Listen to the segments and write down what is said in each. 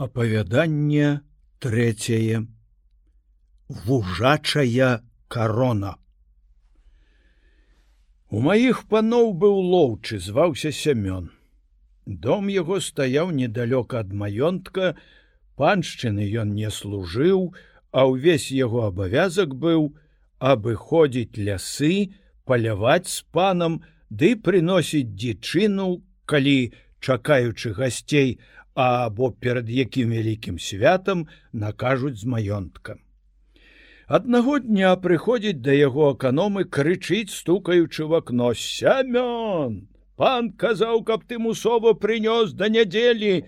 Апавяданне трэцяе. Вужачая карона. У маіх паноў быў лоўчы, зваўся сямён. Дом яго стаяў недалёка ад маёнтка, паншчыны ён не служыў, а ўвесь яго абавязак быў абыходзіць лясы, паляваць з панам, ды прыносіць дзічыну, калі, чакаючы гасцей, або перад якім вялікім святам накажуць з маёнтка. Аднаго дня прыходзіць да яго аканомы крычыць, стукаючы в акно сямён. Пан казаў, каб ты мусова прынёс да нядзелі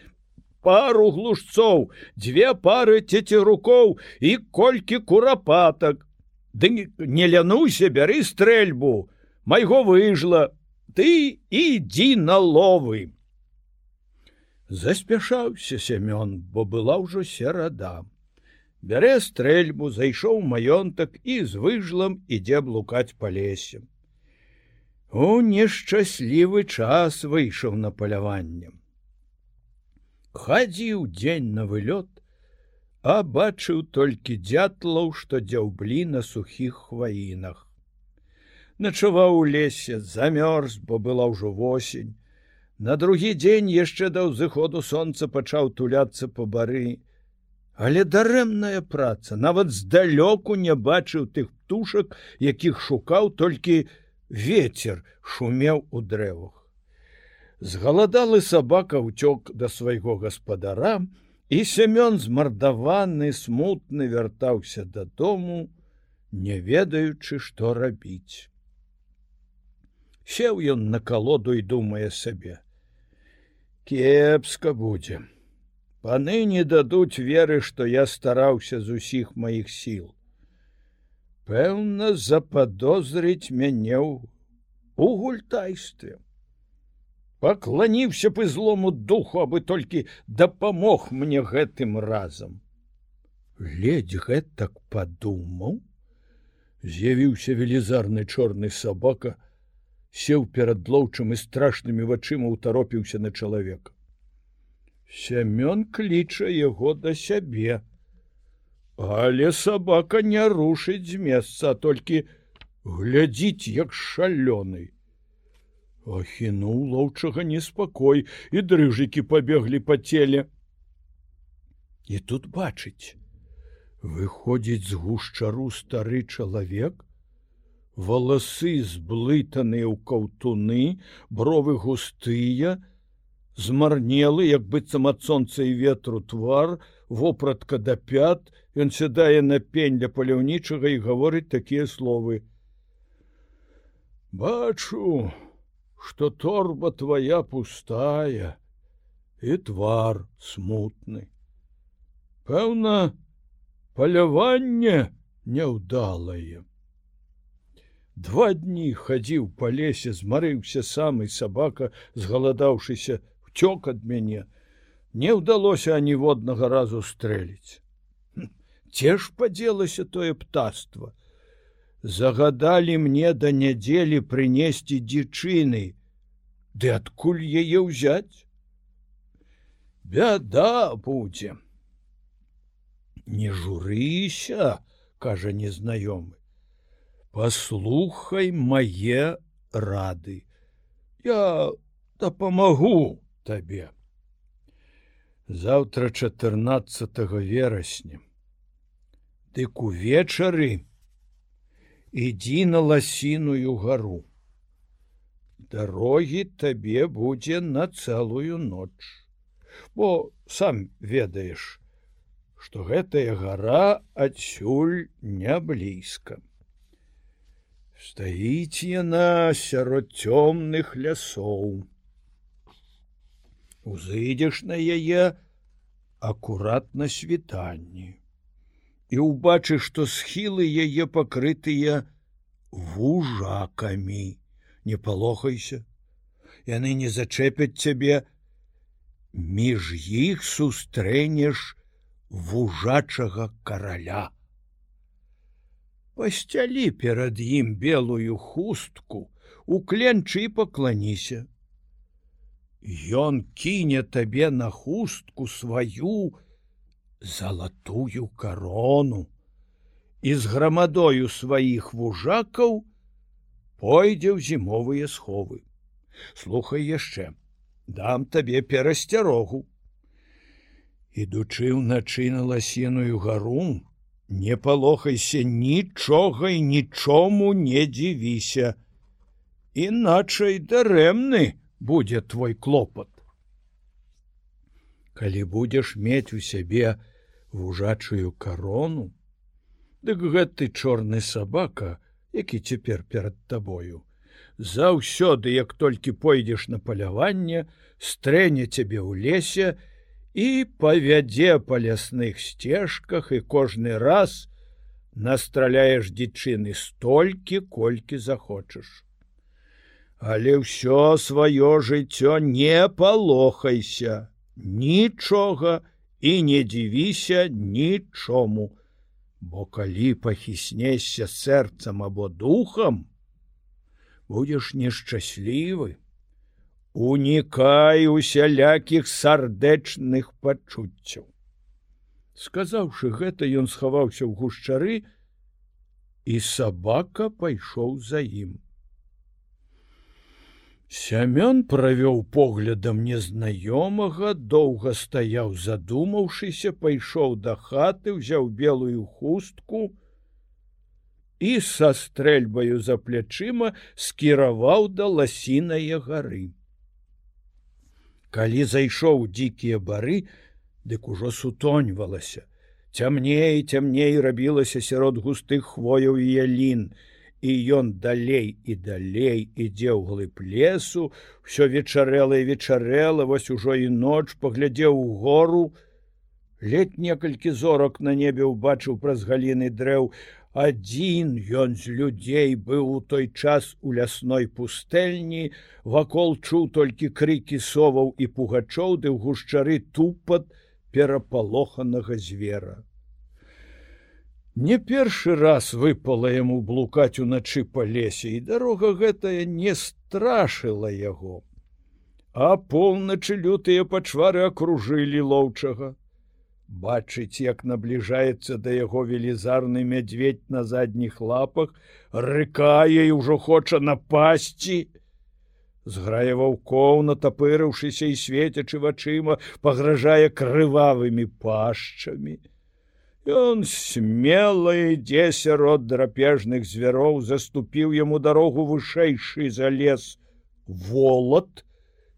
пару глушцоў, дзве пары цецерукоў і колькі курапатак. Ды не лянуйся, бяры стрэльбу, майго выжла, ты ідзі на ловы заспяшаўся сямён бо была ўжо серада. Бярэ стрэльбу зайшоў маёнтак і з выжлам ідзе блукаць па лесе. У нешчаслівы час выйшаў на паляванне. Хадзіў дзень на вылёт а бачыў толькі дзятлаў што дзяўблі на сухіх хваінах. Начаваў у лесе замёрз бо была ўжо восень На другі дзень яшчэ да ўзыходу сонца пачаў туляцца по бары. Але дарэмная праца, нават здалёку не бачыў тых птушак, якіх шукаў толькі ветер шумеў у дрэвах. Згаладалы сабака ўцёк да свайго гаспадара, і семён змардаваны смутны вяртаўся дадому, не ведаючы, што рабіць. Сеў ён на калоду і думае сабе: кепска будзе паны не дадуць веры што я стараўся з усіх маіх сіл пэўна заподозрыць мяне ў гультайстве. Пакланіўся б злому духу абы толькі дапамог мне гэтым разам ледзь гэтак падумаў з'явіўся велізарны чорны сабака сеў перад лоўчым і страшнымі вачыма ўтаропіўся на чалавека. Сямён кліча яго да сябе. Але сабака не рушыць з месца, толькі глядзіць як шалёны. Ахінуў лоўчага неспакой і дрыжыкі пабеглі па целе. І тут бачыць, выходзіць з гушчару стары чалавек, валасы зблытаныя ў каўтуны, бровы густыя, змарнелы, як быццам ад сонца і ветру твар, вопратка да пят, ён сядае на пень для паляўнічага і гаворыць такія словы: Бачу, што торба твоя пустая і твар смутны. Пэўна, паляванне няўдалае. Два дні хадзіў па лесе, змарыўся самы сабака, згаладаўшыся, вцёк ад мяне. Не ўдалося аніводнага разу стрэліць. Це ж падзелася тое птаства. Загадалі мне да нядзелі прынесці дзічыны, Ды адкуль яе ўзяць? Бяда будзе. Не журыся, кажа незнаёмы послухай мае рады. Я дапамагу табе. Завтра 14 верасня. Дык увечары ідзі на ласіную гару. Дарогі табе будзе на цэлую ноч. Бо сам ведаеш што гэтая гара адсюль не блізка Стаіць яна сярод цёмных лясоў. Узыдзеш на яе акуратна світанні і ўбачыш, што схілы яе пакрытыя вужакамі. Не палохайся, яны не зачэпяць цябе, між іх сустрэнеш вужачага караля пасцялі перад ім белую хустку у кленчы пакланіся Ён кіне табе на хустку сваю залатую карону і з грамадою сваіх вужакаў пойдзе ў зімовыя сховы. Слухай яшчэ, дам табе перасцярогу. Ідучы ўначы на ласеную гару, не палохайся нічога і нічому не дзівіся. Іначай дарэмны будзе твой клопат. Калі будзеш мець у сябе вужачую карону, Дык гэты чорны сабака, які цяпер перад табою. Заўсёды, як толькі пойдзеш на паляванне, стрэне цябе ў лесе і павядзе па лясных сцежках і кожны раз настраляеш дзічыны столькі, колькі захочаш. Але ўсё сваё жыццё не палохайся, нічога і не дзівіся нічому бо калі пахіснешся сэрцам або духам будзеш нешчаслівы унікай усялякіх сардэчных пачуццяў сказаўшы гэта ён схаваўся ў гушчары і сабака пайшоў за ім Сямён правёў поглядам незнаёмага, доўга стаяў, задумаўшыся, пайшоў да хаты, узяў белую хустку і са стрэльбаю за плячыма скіраваў да ласінае гары. Калі зайшоў дзікія бары, дык ужо сутоньвалася. Цямней, цямней рабілася сярод густых хвояў і ялін, і ён далей і далей ідзе ў глыб лесу все вечарэла і вечарэла вось ужо і ноч паглядзеў у гору ледь некалькі зорак на небе ўбачыў праз галіны дрэў адзін ён з людзей быў у той час у лясной пустэльні вакол чуў толькі крыкі соваў і пугачоў ды ў гушчары тупат перапалоханага звера Не першы раз выпала яму блукаць уначы па лесе, і дарога гэтая не страшыла яго. А поўначы лютыя пачвары акружылі лоўчага. Бачыць, як набліжаецца да яго велізарны мядзведь на задніх лапах, рыкае і ўжо хоча напасці. Зграе ваўкоў, натапырыўшыся і светячы вачыма, пагражае крывавымі пашчамі. Ён смело ідзе сярод драпежных звяроў, заступіў яму дарогу вышэйшы за лес волат,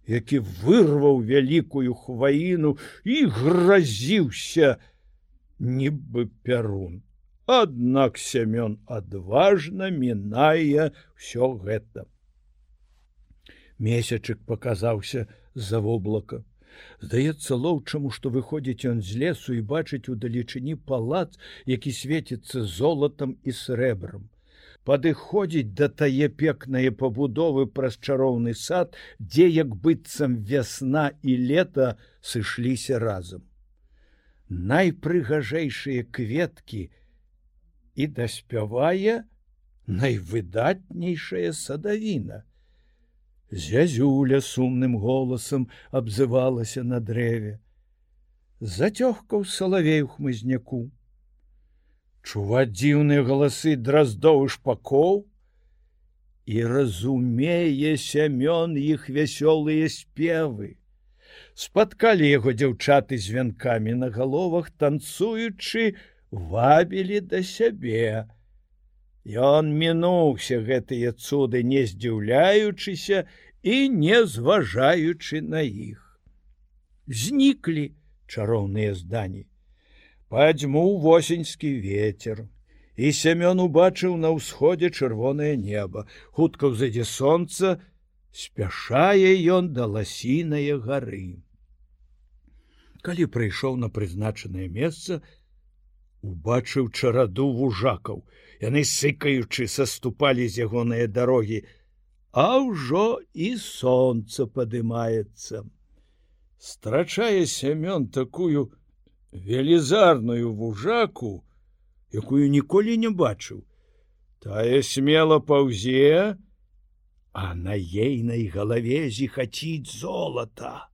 які вырваў вялікую хваіну і гразіўся нібы пярун. Аднак сямён адважна мінае ўсё гэта. Месячык паказаўся за воблака. Здаецца лоўчаму, што выходзіць ён з лесу і бачыць у далечыні палац, які свеціцца золатам і срэбрам. Падыходзіць да тае пекнае пабудовы праз чароўны сад, дзе як быццам вясна і лета сышліся разам. Найпрыгажэйшыя кветкі і даспявае найвыдатнейшая садавіна. Зязюля сумным голасам абзывалася на дрэве. Зацёгкаў салавей у хмызняку чуваць дзіўныя галасы драздоў шпакоў і разумее сямён іх вясёлыя спевы спаткалі яго дзяўчаты з вянкамі на галовах танцуючы вабілі да сябе Ён мінуўся гэтыя цуды, не здзіўляючыся і не зважаючы на іх. Зніклі чароўныя здані. Падзьмуў восеньскі ветер, і сямён убачыў на ўсходзе чырвонае неба, хутка ўзадзе сонца, спяшае ён да ласінае гары. Калі прыйшоў на прызначанае месца, убачыў чараду вужакаў, яны сыкаючы саступалі з ягоныя дарогі, а ўжо і сонца падымаецца. Страчае сямён такую велізарную вужаку, якую ніколі не бачыў. Тая смела паўзе, а на ейнай галаве зіхаціць золата.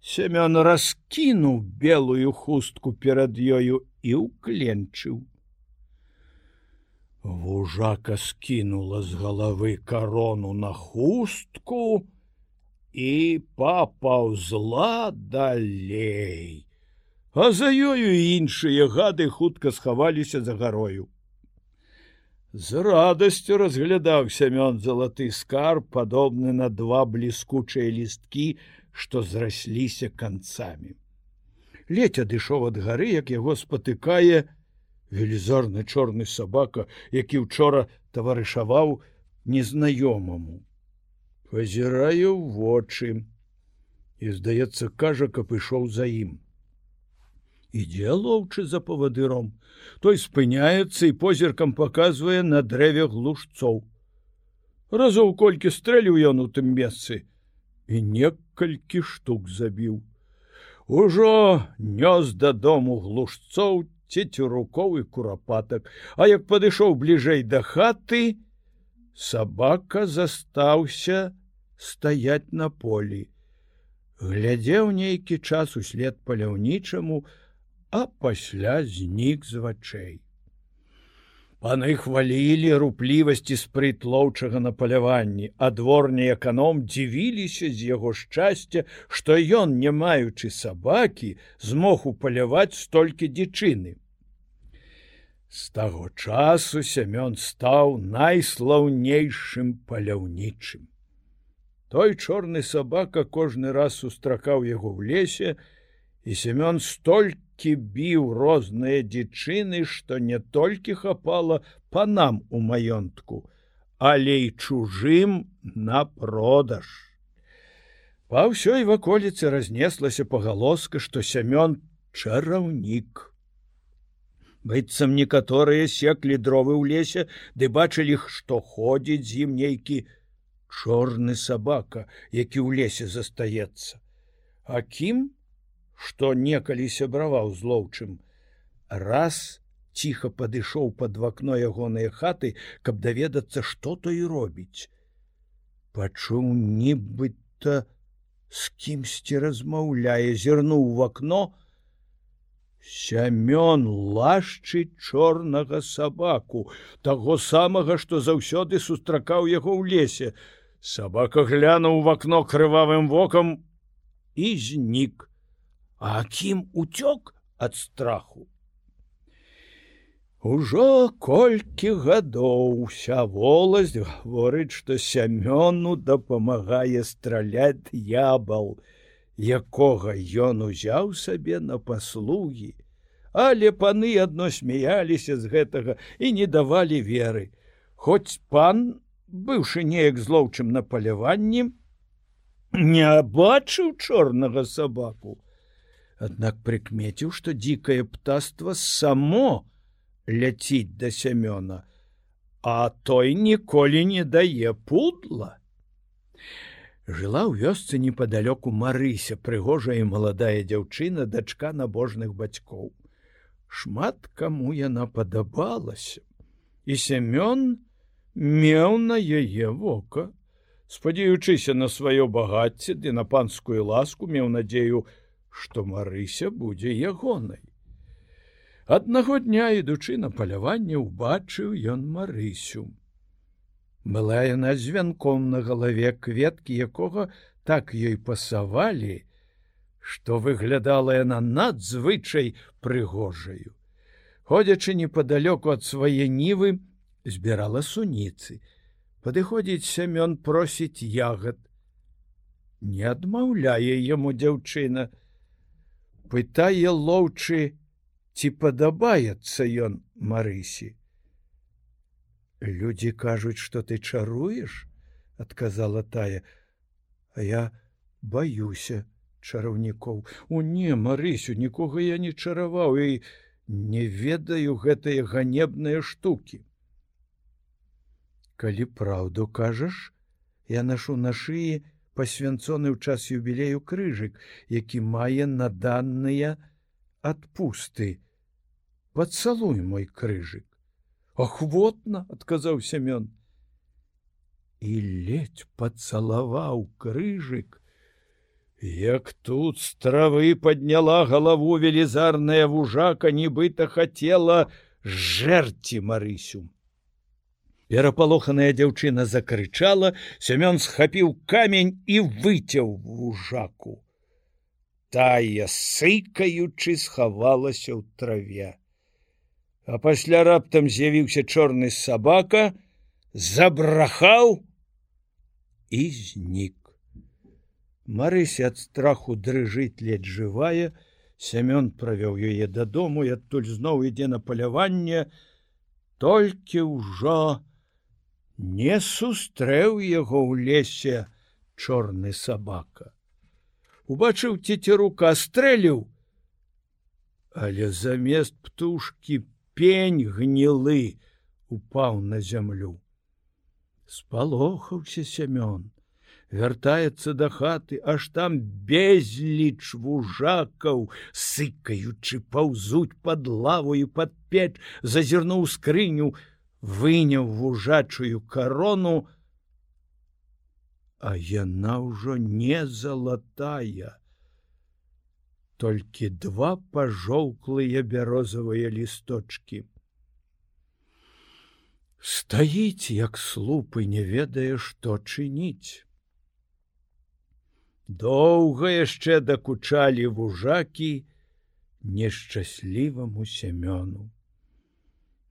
Семён раскінуў белую хустку перад ёю і ўкленчыў. Вужака скінула з галавы карону на хустку і папаўзла далей. А за ёю іншыя гады хутка схаваліся за гарою. З радасцю разглядаў сямён залаты скарб, падобны на два бліскучыя лісткі, што зрасліся канцамі. Ледь адышоў ад гары, як яго спатыкае велізарны чорны сабака, які учора таварышаваў незнаёмаму. Пазіраю вочы і, здаецца, кажа, каб ішоў за ім ідзе лоўчы за павадыром. Той спыняецца і позіркам паказвае на дрэве глушцоў. Разоў колькі стрэліў ён у тым месцы і некалькі штук забіў. Ужо нёс дадому глушцоў цецюрукоў і курапатак. А як падышоў бліжэй да хаты сабака застаўся стаять на полі. Глядзеў нейкі час услед паляўнічаму а пасля знік з вачэй. Паны хвалілі руплівасці спрыт лоўчага на паляванні, а дворні эканом дзівіліся з яго шчасця, што ён, не маючы сабакі, змог упаляваць столькі дзічыны. З таго часу сямён стаў найслаўнейшым паляўнічым. Той чорны сабака кожны раз сустракаў яго ў лесе, і семён столькі біў розныя дзічыны, што не толькі хапала панам у маёнтку, але і чужым на продаж. Па ўсёй ваколіцы разнеслася пагалоска, што сямён чараўнік. Быццам некаторыя секлі дровы ў лесе, ды бачылі, што ходзіць з ім нейкі чорны сабака, які ў лесе застаецца. Акім што некалі сябраваў злоўчым. Раз ціха падышоў пад вакно ягоныя хаты каб даведацца што то і робіць. Пачуў нібыта з кімсьці размаўляе зірнуў в акно сямён лашчы чорнага сабаку таго самага што заўсёды сустракаў яго ў лесе. Сабака глянуў в акно крывавым вокам і знік А кім уцёк ад страху. Ужо колькі гадоў уся воласць гаворыць, што сямёну дапамагае страляць ябал, якога ён узяў сабе на паслугі, Але паны адно смяяліся з гэтага і не давалі веры. Хоць пан, быўшы неяк злоўчым на паляванні, не бачыў чорнага сабаку, Аднак прыкмеціў, што дзікае птаства само ляціць да сямёна, а той ніколі не дае пудла. Жыла ў вёсцы непадалёку Марыся, прыгожая і маладая дзяўчына, дачка набожных бацькоў. Шмат каму яна падабалася. І сямён меў на яе вока. Спадзяючыся на сваё багацце ды на панскую ласку меў надзею, што Марыся будзе ягонай. Аднаго дня ідучы на паляванне убачыў ён Марысю. Была яна з вянком на галаве кветкі, якога так ёй пасавалі, што выглядала яна надзвычай прыгожаю. Ходзячы непадалёку ад свае нівы, збірала суніцы. Падыходзіць сямён просіць ягад. Не адмаўляе яму дзяўчына, пытае лоўчы ці падабаецца ён марысі людзі кажуць что ты чаруеш адказала тая. А я баюся чараўнікоў у не марысю нікога я не чараваў і не ведаю гэтыя ганебныя штукі калі праўду кажаш я нашу на шыі пасвянцоны ў час юбілею крыжык, які мае наданныя адпусты. Пацалуй мой крыжык. Ахвотна, адказаў Сямён. і ледь пацалаваў крыжык, Як тут з травы падняла галаву велізарная вужака, нібыта хацела жэрці Марысю. Перапалоханая дзяўчына закрычала, Сямён схапіў камень і выцяў вужаку. Тая сыкаючы схавалася ў траве. А пасля раптам з'явіўся чорны сабака, забрахаў і знік. Марыся ад страху дрыжыць ледь жывая, Сямён правёў яе дадому і адтуль зноў ідзе на паляванне, толькі ўжо не сустрэў яго ў лесе чорны сабака. Убачыў цецерука стрэліў, але замест птушки пень гнілы упаў на зямлю. Спалохаўся сямён вяртаецца да хаты, аж там безліч вужакаў, сыкаючы паўзуць пад лавою пад печ, зазірнуў скрыню, выняў вужачую карону, А яна ўжо не залатая. Толькі два пажоўклыя бярозавыя лісточки. Стаіць, як слупы, не ведае, што чыніць. Доўга яшчэ дакучалі вужакі нешчасліваму сямёну.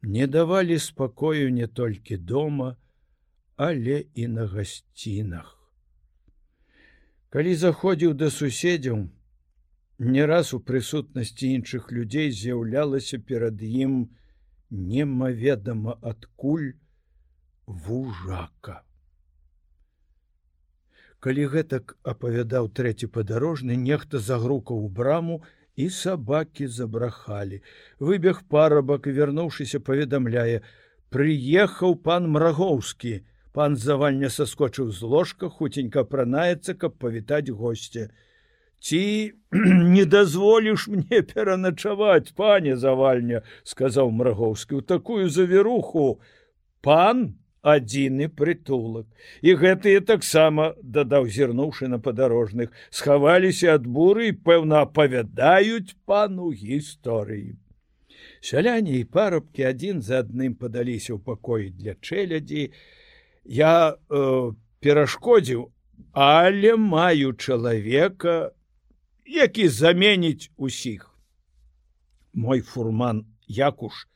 Не давалі спакою не толькі дома, але і на гасцінах. Калі заходзіў да суседзяў, не раз у прысутнасці іншых людзей з'яўлялася перад ім немаведама адкуль вужака. Калі гэтак апавядаў трэці падарожны, нехта загрукаў у браму і сабакі забрахалі. Выбег парабак і вярнуўшыся паведамляе: Прыехаў пан мрагоўскі. Пан завальня саскочыў з ложка, хуценька пранаецца, каб павітаць госця. Ці не дазволіш мне пераначаваць, пане завальня, сказаў мрагоўскі, у такую завіруху. Пан адзіны прытулак. І гэтыя таксама дадаў зірнуўшы на падарожных схаваліся ад буры і пэўна апавядаюць пану гісторыі. Сяляне і парабкі адзін за адным падаліся ў пакоі для чэлядзі. Я э, перашкодзіў але маю чалавека які заменіць усіх. Мой фурман якуш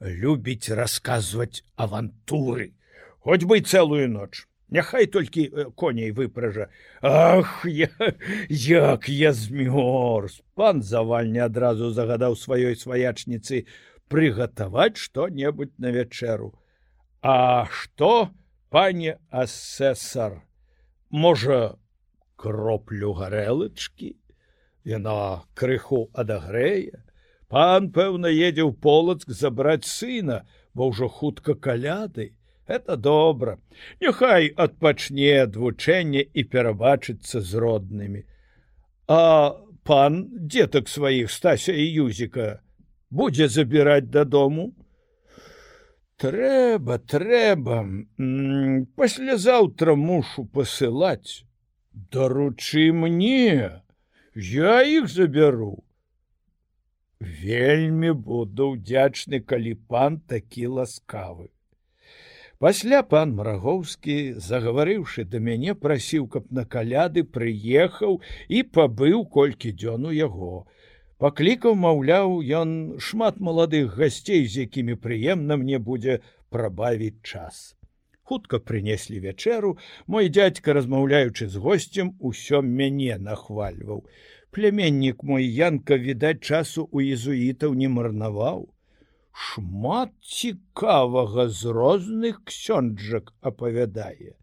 любіць расказваць авантуры. Хоць бы цэлую ноч няхай толькі э, коней выпража ах я як я змёрз пан завальня адразу загадаў сваёй сваячніцы прыгатаваць што-небудзь на вячэру а што пане асесар можа кроплю гарэлачкі яна крыху адагрэе Пан, пэўна, едзе ў полацк забраць сына, бо ўжо хутка каляды. Это добра. Няхай адпачне адвучэнне і перабачыцца з роднымі. А пан дзетак сваіх стася і юзіка будзе забіраць дадому. Трэба, трэба, паслязаўтра мушу пасылаць. Даручы мне, я іх забяру вельмі буду ўдзячны калі пан такі ласкавы. Пасля пан мрагоўскі загаварыўшы да мяне прасіў каб на каляды прыехаў і пабыў колькі дзён у яго. Паклікаў маўляў ён шмат маладых гасцей з якімі прыемна мне будзе прабавіць час. Хутка прынеслі вячэру мой дядька размаўляючы з госцем усё мяне нахвальваў племяннік мой янка відаць часу у езуітаў не марнаваў. Шмат цікавага з розных ксёнджак апавядае.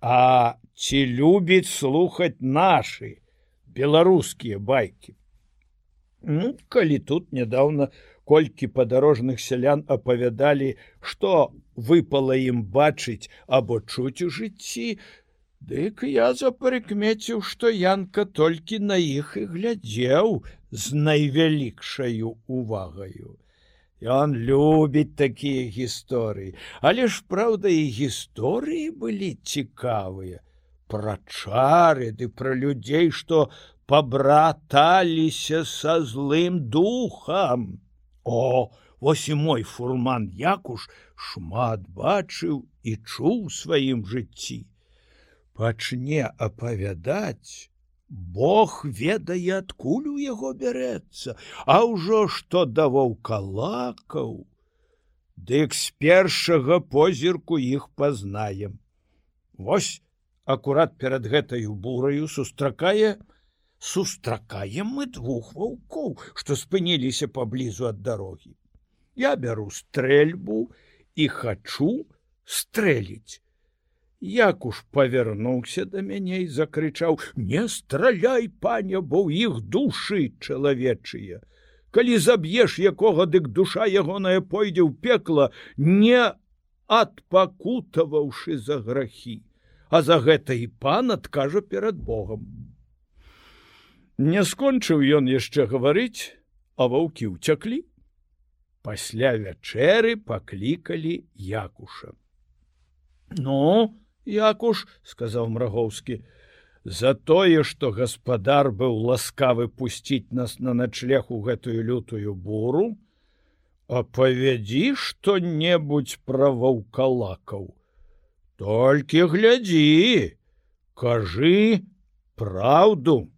А ці любіць слухаць нашы беларускія байкі? Ну калі тут нядаўна колькі падарожных сялян апавядалі што выпала ім бачыць або чуць у жыцці Дык я запрыкмеціў, што янка толькі на іх і глядзеў з найвялікшаю увагаю. Ён любіць такія гісторыі, але ж праўда, і гісторыі былі цікавыя пра чары ды пра людзей, што пабраталіся са злым духам. О, вось і мой фурман Якуш шмат бачыў і чуў сваім жыцці. Пачне апавядаць, Бог ведае, адкуль у яго бярэцца, А ўжо што давоў калакаў, Дык з першага позірку іх пазнаем. Вось акурат перад гэтаю бураю сустракае, сустракаем мы двух ваўкоў, што спыніліся паблізу ад дарогі. Я бяру стрэльбу і хачу стрэліць. Як уж павярнуўся да мяне і закрычаў: не страляй, паня, бо ў іх душы чалавечыя. Калі заб'еш якога, дык душа ягоная пойдзе ў пекла, не адпакутаваўшы за грахі, а за гэта і пан адкажа перад Богом. Не скончыў ён яшчэ гаварыць, а ваўкі ўцяклі. Пасля вячэры паклікалі якуша. Ну, Якуш, сказаў мрагоўскі, за тое, што гаспадар быў ласкавы пусціць нас на начлег у гэтую лютую буру, апавядзі што-небудзь пра ваўкалакаў. Толькі глядзі, кажы праўду.